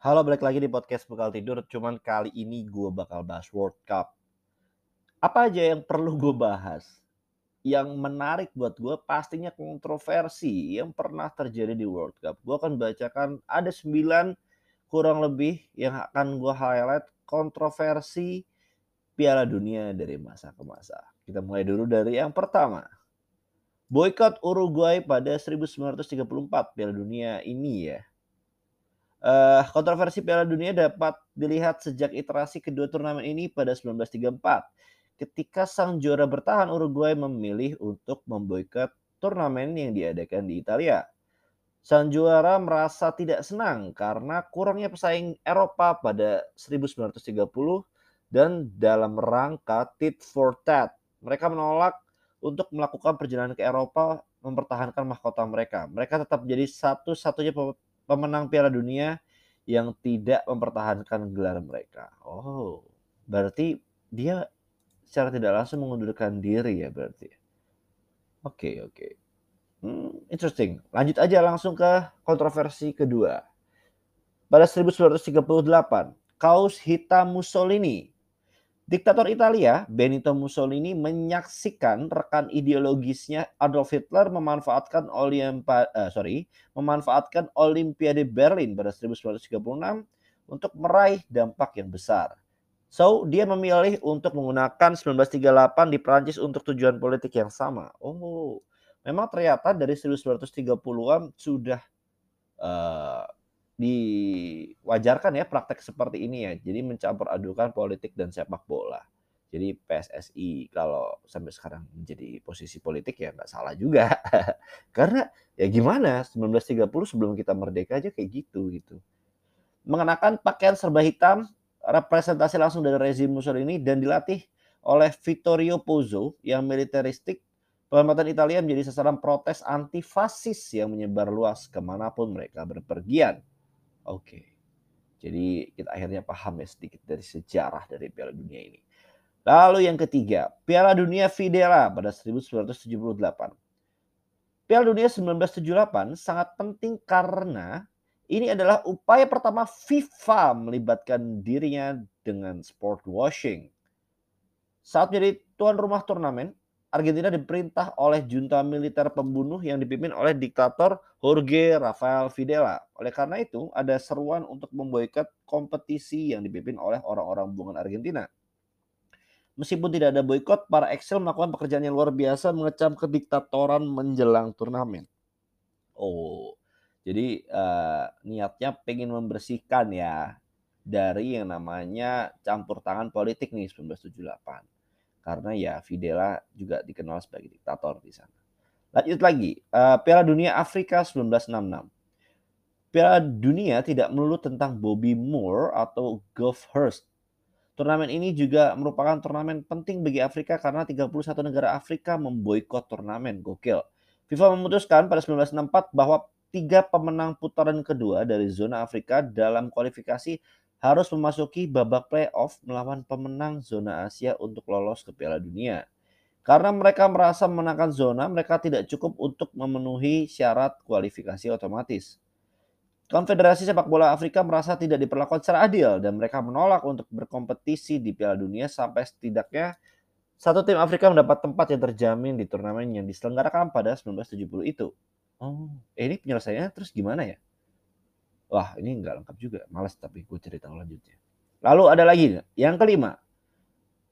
Halo, balik lagi di podcast Bekal Tidur. Cuman kali ini gue bakal bahas World Cup. Apa aja yang perlu gue bahas? Yang menarik buat gue pastinya kontroversi yang pernah terjadi di World Cup. Gue akan bacakan ada 9 kurang lebih yang akan gue highlight kontroversi Piala Dunia dari masa ke masa. Kita mulai dulu dari yang pertama. Boykot Uruguay pada 1934 Piala Dunia ini ya. Uh, kontroversi Piala Dunia dapat dilihat sejak iterasi kedua turnamen ini pada 1934 ketika sang juara bertahan Uruguay memilih untuk memboikot turnamen yang diadakan di Italia. Sang juara merasa tidak senang karena kurangnya pesaing Eropa pada 1930 dan dalam rangka tit for tat. Mereka menolak untuk melakukan perjalanan ke Eropa mempertahankan mahkota mereka. Mereka tetap menjadi satu-satunya pemenang Piala Dunia yang tidak mempertahankan gelar mereka. Oh, berarti dia secara tidak langsung mengundurkan diri ya berarti. Oke, okay, oke. Okay. Hmm, interesting. Lanjut aja langsung ke kontroversi kedua. Pada 1938, kaos hitam Mussolini Diktator Italia, Benito Mussolini menyaksikan rekan ideologisnya Adolf Hitler memanfaatkan Olimpa, uh, sorry, memanfaatkan Olimpiade Berlin pada 1936 untuk meraih dampak yang besar. So, dia memilih untuk menggunakan 1938 di Prancis untuk tujuan politik yang sama. Oh, memang ternyata dari 1930-an sudah uh, diwajarkan ya praktek seperti ini ya. Jadi mencampur adukan politik dan sepak bola. Jadi PSSI kalau sampai sekarang menjadi posisi politik ya nggak salah juga. Karena ya gimana 1930 sebelum kita merdeka aja kayak gitu gitu. Mengenakan pakaian serba hitam representasi langsung dari rezim Mussolini dan dilatih oleh Vittorio Pozzo yang militeristik Pengamatan Italia menjadi sasaran protes anti fasis yang menyebar luas ke mana pun mereka berpergian. Oke. Jadi kita akhirnya paham ya sedikit dari sejarah dari Piala Dunia ini. Lalu yang ketiga, Piala Dunia Videla pada 1978. Piala Dunia 1978 sangat penting karena ini adalah upaya pertama FIFA melibatkan dirinya dengan sport washing. Saat menjadi tuan rumah turnamen, Argentina diperintah oleh junta militer pembunuh yang dipimpin oleh diktator Jorge Rafael Videla. Oleh karena itu, ada seruan untuk memboikot kompetisi yang dipimpin oleh orang-orang buangan Argentina. Meskipun tidak ada boykot, para Excel melakukan pekerjaan yang luar biasa mengecam kediktatoran menjelang turnamen. Oh, jadi uh, niatnya pengen membersihkan ya dari yang namanya campur tangan politik nih 1978 karena ya Videla juga dikenal sebagai diktator di sana. Lanjut lagi, uh, Piala Dunia Afrika 1966. Piala Dunia tidak melulu tentang Bobby Moore atau Geoff Hurst. Turnamen ini juga merupakan turnamen penting bagi Afrika karena 31 negara Afrika memboikot turnamen. Gokil. FIFA memutuskan pada 1964 bahwa tiga pemenang putaran kedua dari zona Afrika dalam kualifikasi harus memasuki babak playoff melawan pemenang zona Asia untuk lolos ke Piala Dunia. Karena mereka merasa memenangkan zona, mereka tidak cukup untuk memenuhi syarat kualifikasi otomatis. Konfederasi Sepak Bola Afrika merasa tidak diperlakukan secara adil dan mereka menolak untuk berkompetisi di Piala Dunia sampai setidaknya satu tim Afrika mendapat tempat yang terjamin di turnamen yang diselenggarakan pada 1970 itu. Oh, eh, ini penyelesaiannya terus gimana ya? Wah ini nggak lengkap juga, malas tapi gue cerita lanjutnya. Lalu ada lagi yang kelima.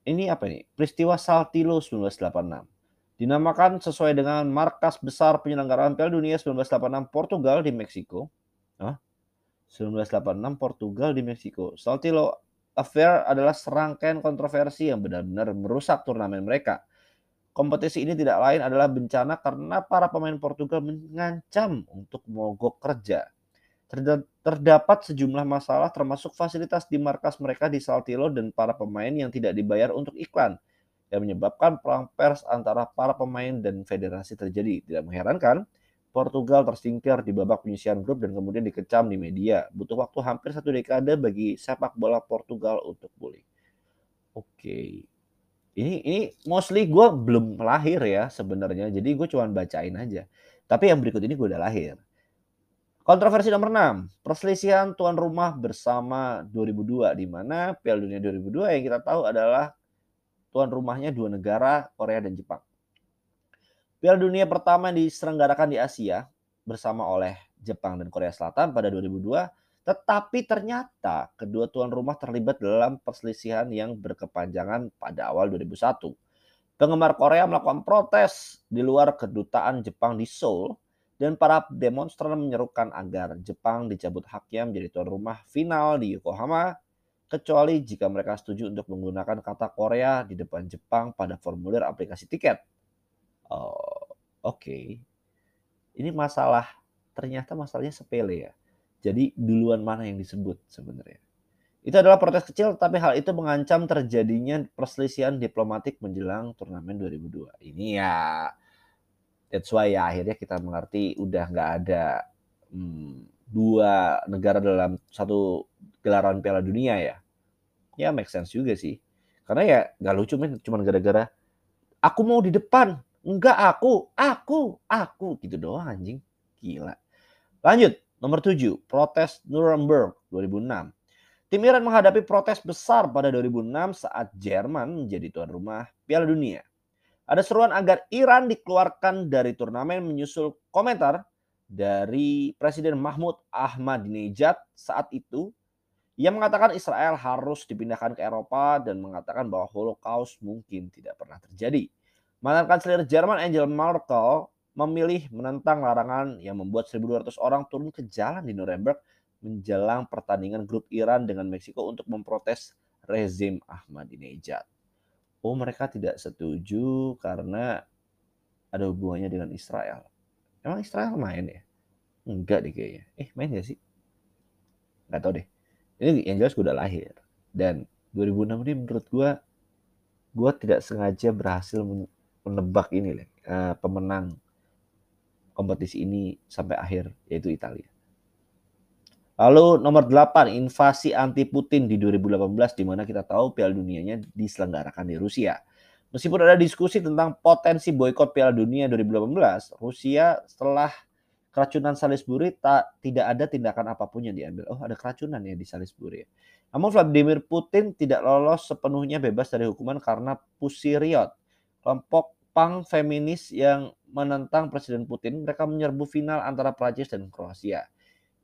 Ini apa ini? Peristiwa Saltillo 1986. Dinamakan sesuai dengan markas besar penyelenggaraan Piala Dunia 1986 Portugal di Meksiko. Hah? 1986 Portugal di Meksiko. Saltillo Affair adalah serangkaian kontroversi yang benar-benar merusak turnamen mereka. Kompetisi ini tidak lain adalah bencana karena para pemain Portugal mengancam untuk mogok kerja terdapat sejumlah masalah termasuk fasilitas di markas mereka di Saltillo dan para pemain yang tidak dibayar untuk iklan yang menyebabkan perang pers antara para pemain dan federasi terjadi. Tidak mengherankan, Portugal tersingkir di babak penyisian grup dan kemudian dikecam di media. Butuh waktu hampir satu dekade bagi sepak bola Portugal untuk pulih. Oke. Ini ini mostly gue belum lahir ya sebenarnya. Jadi gue cuma bacain aja. Tapi yang berikut ini gue udah lahir Kontroversi nomor 6, perselisihan tuan rumah bersama 2002 di mana Piala Dunia 2002 yang kita tahu adalah tuan rumahnya dua negara, Korea dan Jepang. Piala Dunia pertama diselenggarakan di Asia bersama oleh Jepang dan Korea Selatan pada 2002, tetapi ternyata kedua tuan rumah terlibat dalam perselisihan yang berkepanjangan pada awal 2001. Penggemar Korea melakukan protes di luar kedutaan Jepang di Seoul dan para demonstran menyerukan agar Jepang dicabut haknya menjadi tuan rumah final di Yokohama kecuali jika mereka setuju untuk menggunakan kata Korea di depan Jepang pada formulir aplikasi tiket. Oh, oke. Okay. Ini masalah ternyata masalahnya sepele ya. Jadi duluan mana yang disebut sebenarnya? Itu adalah protes kecil, tapi hal itu mengancam terjadinya perselisihan diplomatik menjelang turnamen 2002. Ini ya That's why ya akhirnya kita mengerti udah nggak ada hmm, dua negara dalam satu gelaran Piala Dunia ya. Ya make sense juga sih. Karena ya nggak lucu men, cuma gara-gara aku mau di depan, enggak aku, aku, aku gitu doang anjing. Gila. Lanjut, nomor 7, protes Nuremberg 2006. Tim Iran menghadapi protes besar pada 2006 saat Jerman menjadi tuan rumah Piala Dunia. Ada seruan agar Iran dikeluarkan dari turnamen menyusul komentar dari Presiden Mahmud Ahmadinejad saat itu ia mengatakan Israel harus dipindahkan ke Eropa dan mengatakan bahwa Holocaust mungkin tidak pernah terjadi. Mantan Kanselir Jerman Angela Merkel memilih menentang larangan yang membuat 1.200 orang turun ke jalan di Nuremberg menjelang pertandingan grup Iran dengan Meksiko untuk memprotes rezim Ahmadinejad oh mereka tidak setuju karena ada hubungannya dengan Israel. Emang Israel main ya? Enggak deh kayaknya. Eh main gak sih? Gak tau deh. Ini yang jelas gue udah lahir. Dan 2006 ini menurut gue, gue tidak sengaja berhasil menebak ini. Uh, pemenang kompetisi ini sampai akhir, yaitu Italia. Lalu nomor 8, invasi anti Putin di 2018 di mana kita tahu Piala Dunianya diselenggarakan di Rusia. Meskipun ada diskusi tentang potensi boykot Piala Dunia 2018, Rusia setelah keracunan Salisbury tak tidak ada tindakan apa pun yang diambil. Oh, ada keracunan ya di Salisbury. Namun Vladimir Putin tidak lolos sepenuhnya bebas dari hukuman karena Pussy Riot, kelompok pang feminis yang menentang Presiden Putin. Mereka menyerbu final antara Prancis dan Kroasia.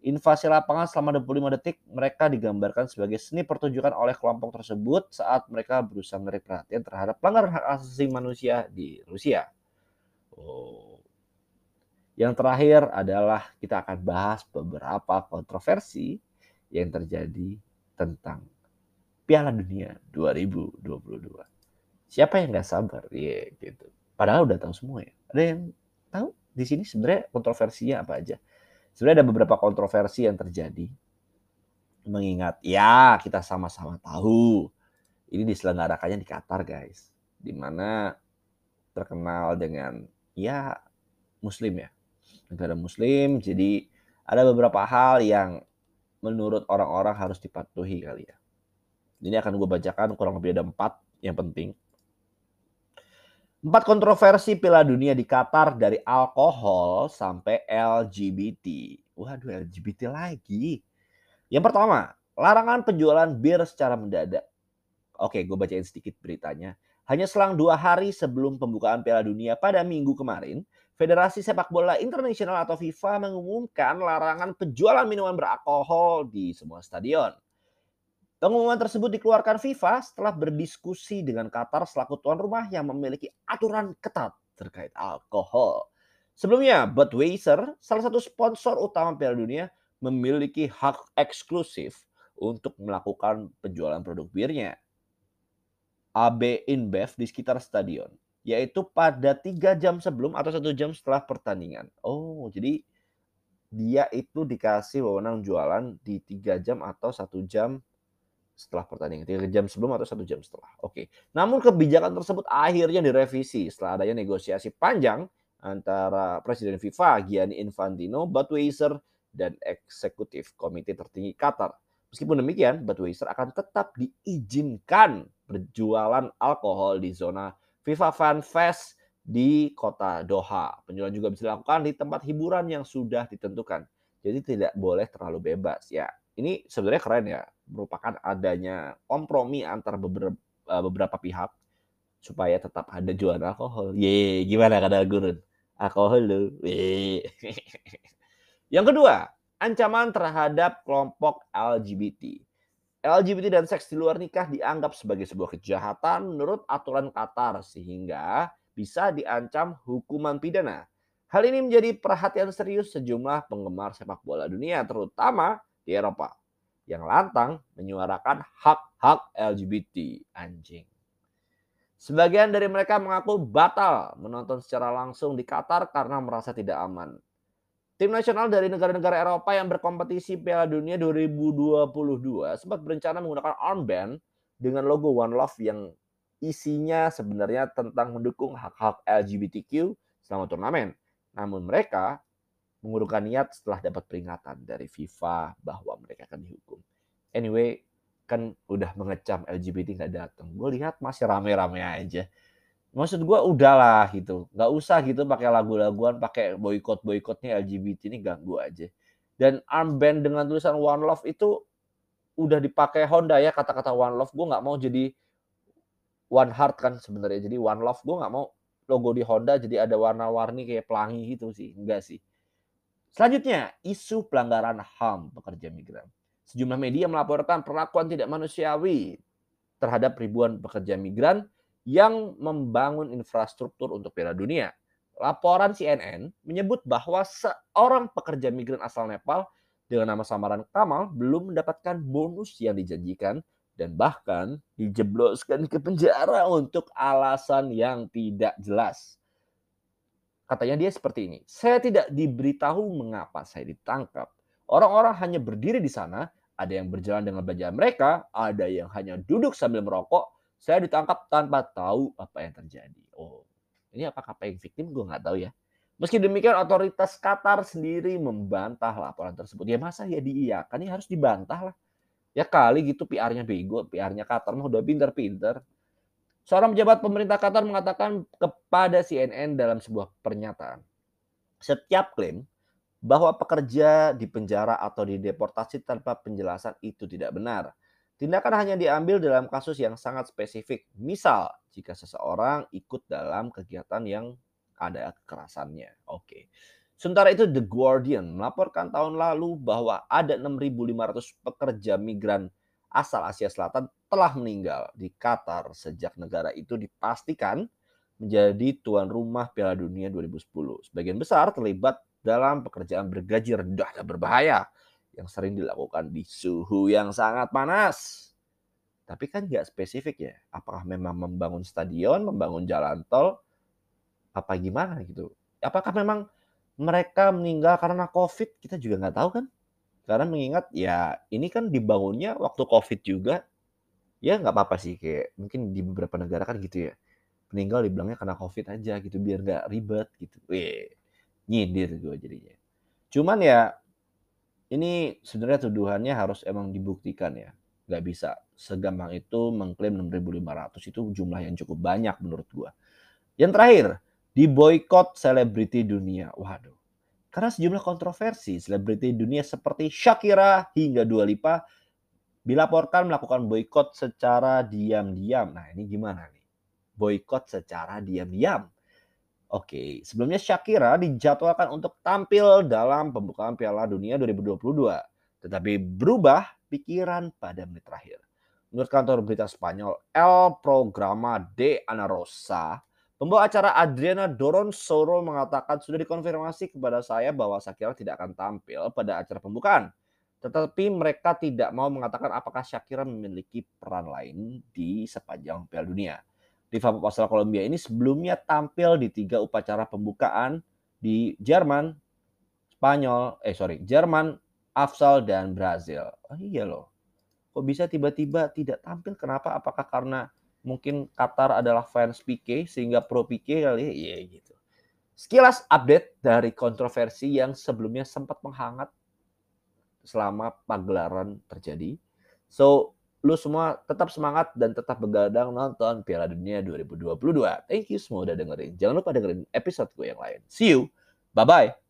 Invasi lapangan selama 25 detik mereka digambarkan sebagai seni pertunjukan oleh kelompok tersebut saat mereka berusaha menarik perhatian terhadap pelanggaran hak asasi manusia di Rusia. Oh. Yang terakhir adalah kita akan bahas beberapa kontroversi yang terjadi tentang Piala Dunia 2022. Siapa yang nggak sabar? Ya yeah, gitu. Padahal udah tahu semua ya. Ada yang tahu di sini sebenarnya kontroversinya apa aja? Sebenarnya ada beberapa kontroversi yang terjadi. Mengingat, ya kita sama-sama tahu ini diselenggarakannya di Qatar guys. Di mana terkenal dengan ya muslim ya. Negara muslim, jadi ada beberapa hal yang menurut orang-orang harus dipatuhi kali ya. Ini akan gue bacakan kurang lebih ada empat yang penting. Empat kontroversi Piala Dunia di Qatar dari alkohol sampai LGBT. Waduh, LGBT lagi. Yang pertama, larangan penjualan bir secara mendadak. Oke, gue bacain sedikit beritanya. Hanya selang dua hari sebelum pembukaan Piala Dunia pada minggu kemarin, Federasi Sepak Bola Internasional atau FIFA mengumumkan larangan penjualan minuman beralkohol di semua stadion. Pengumuman tersebut dikeluarkan FIFA setelah berdiskusi dengan Qatar selaku tuan rumah yang memiliki aturan ketat terkait alkohol. Sebelumnya, Budweiser, salah satu sponsor utama Piala Dunia, memiliki hak eksklusif untuk melakukan penjualan produk birnya. AB InBev di sekitar stadion, yaitu pada tiga jam sebelum atau satu jam setelah pertandingan. Oh, jadi dia itu dikasih wewenang jualan di tiga jam atau satu jam setelah pertandingan, tiga jam sebelum atau satu jam setelah. Oke. Namun kebijakan tersebut akhirnya direvisi setelah adanya negosiasi panjang antara Presiden FIFA Gianni Infantino, Budweiser, dan eksekutif komite tertinggi Qatar. Meskipun demikian, Budweiser akan tetap diizinkan berjualan alkohol di zona FIFA Fan Fest di kota Doha. Penjualan juga bisa dilakukan di tempat hiburan yang sudah ditentukan. Jadi tidak boleh terlalu bebas ya. Ini sebenarnya keren ya, merupakan adanya kompromi antar beberapa beberapa pihak supaya tetap ada jualan alkohol. Ye, gimana kata gurun? Alkohol lu. Yang kedua, ancaman terhadap kelompok LGBT. LGBT dan seks di luar nikah dianggap sebagai sebuah kejahatan menurut aturan Qatar sehingga bisa diancam hukuman pidana. Hal ini menjadi perhatian serius sejumlah penggemar sepak bola dunia terutama di Eropa yang lantang menyuarakan hak-hak LGBT anjing. Sebagian dari mereka mengaku batal menonton secara langsung di Qatar karena merasa tidak aman. Tim nasional dari negara-negara Eropa yang berkompetisi Piala Dunia 2022 sempat berencana menggunakan armband dengan logo One Love yang isinya sebenarnya tentang mendukung hak-hak LGBTQ selama turnamen. Namun mereka mengurungkan niat setelah dapat peringatan dari FIFA bahwa mereka akan dihukum. Anyway, kan udah mengecam LGBT nggak datang. Gue lihat masih rame-rame aja. Maksud gue udahlah gitu. Nggak usah gitu pakai lagu-laguan pakai boykot boykotnya LGBT ini ganggu aja. Dan armband dengan tulisan One Love itu udah dipakai Honda ya kata-kata One Love. Gue nggak mau jadi One Heart kan sebenarnya. Jadi One Love gue nggak mau logo di Honda jadi ada warna-warni kayak pelangi gitu sih. Enggak sih selanjutnya isu pelanggaran HAM pekerja migran sejumlah media melaporkan perlakuan tidak manusiawi terhadap ribuan pekerja migran yang membangun infrastruktur untuk Piala Dunia. Laporan CNN menyebut bahwa seorang pekerja migran asal Nepal dengan nama samaran Kamal belum mendapatkan bonus yang dijanjikan dan bahkan dijebloskan ke penjara untuk alasan yang tidak jelas. Katanya dia seperti ini, saya tidak diberitahu mengapa saya ditangkap. Orang-orang hanya berdiri di sana, ada yang berjalan dengan baju mereka, ada yang hanya duduk sambil merokok, saya ditangkap tanpa tahu apa yang terjadi. Oh, ini apakah paying victim? Gue nggak tahu ya. Meski demikian, otoritas Qatar sendiri membantah laporan tersebut. Ya masa ya diiyakan, ini harus dibantah lah. Ya kali gitu PR-nya bego, PR-nya Qatar mah udah pinter-pinter. Seorang pejabat pemerintah Qatar mengatakan kepada CNN dalam sebuah pernyataan. Setiap klaim bahwa pekerja di penjara atau dideportasi tanpa penjelasan itu tidak benar. Tindakan hanya diambil dalam kasus yang sangat spesifik. Misal, jika seseorang ikut dalam kegiatan yang ada kekerasannya. Oke. Sementara itu The Guardian melaporkan tahun lalu bahwa ada 6.500 pekerja migran asal Asia Selatan telah meninggal di Qatar sejak negara itu dipastikan menjadi tuan rumah Piala Dunia 2010. Sebagian besar terlibat dalam pekerjaan bergaji rendah dan berbahaya yang sering dilakukan di suhu yang sangat panas. Tapi kan nggak spesifik ya, apakah memang membangun stadion, membangun jalan tol, apa gimana gitu. Apakah memang mereka meninggal karena COVID, kita juga nggak tahu kan. Karena mengingat ya ini kan dibangunnya waktu COVID juga, ya nggak apa-apa sih kayak mungkin di beberapa negara kan gitu ya. Meninggal dibilangnya karena COVID aja gitu biar nggak ribet gitu. Weh, nyindir gue jadinya. Cuman ya ini sebenarnya tuduhannya harus emang dibuktikan ya. Nggak bisa segampang itu mengklaim 6.500 itu jumlah yang cukup banyak menurut gua. Yang terakhir, di boykot selebriti dunia. Waduh. Karena sejumlah kontroversi, selebriti dunia seperti Shakira hingga Dua Lipa dilaporkan melakukan boykot secara diam-diam. Nah, ini gimana nih? Boykot secara diam-diam. Oke, sebelumnya Shakira dijadwalkan untuk tampil dalam pembukaan Piala Dunia 2022, tetapi berubah pikiran pada menit terakhir. Menurut kantor berita Spanyol El Programa de Ana Rosa, pembawa acara Adriana Doronsoro mengatakan sudah dikonfirmasi kepada saya bahwa Shakira tidak akan tampil pada acara pembukaan. Tetapi mereka tidak mau mengatakan apakah Shakira memiliki peran lain di sepanjang Piala Dunia. Diva Pop asal Kolombia ini sebelumnya tampil di tiga upacara pembukaan di Jerman, Spanyol, eh sorry, Jerman, Afsal dan Brazil. Oh iya loh. Kok bisa tiba-tiba tidak tampil? Kenapa? Apakah karena mungkin Qatar adalah fans PK sehingga pro PK kali ya? Iya gitu. Sekilas update dari kontroversi yang sebelumnya sempat menghangat selama pagelaran terjadi. So, lu semua tetap semangat dan tetap begadang nonton Piala Dunia 2022. Thank you semua udah dengerin. Jangan lupa dengerin episode gue yang lain. See you. Bye-bye.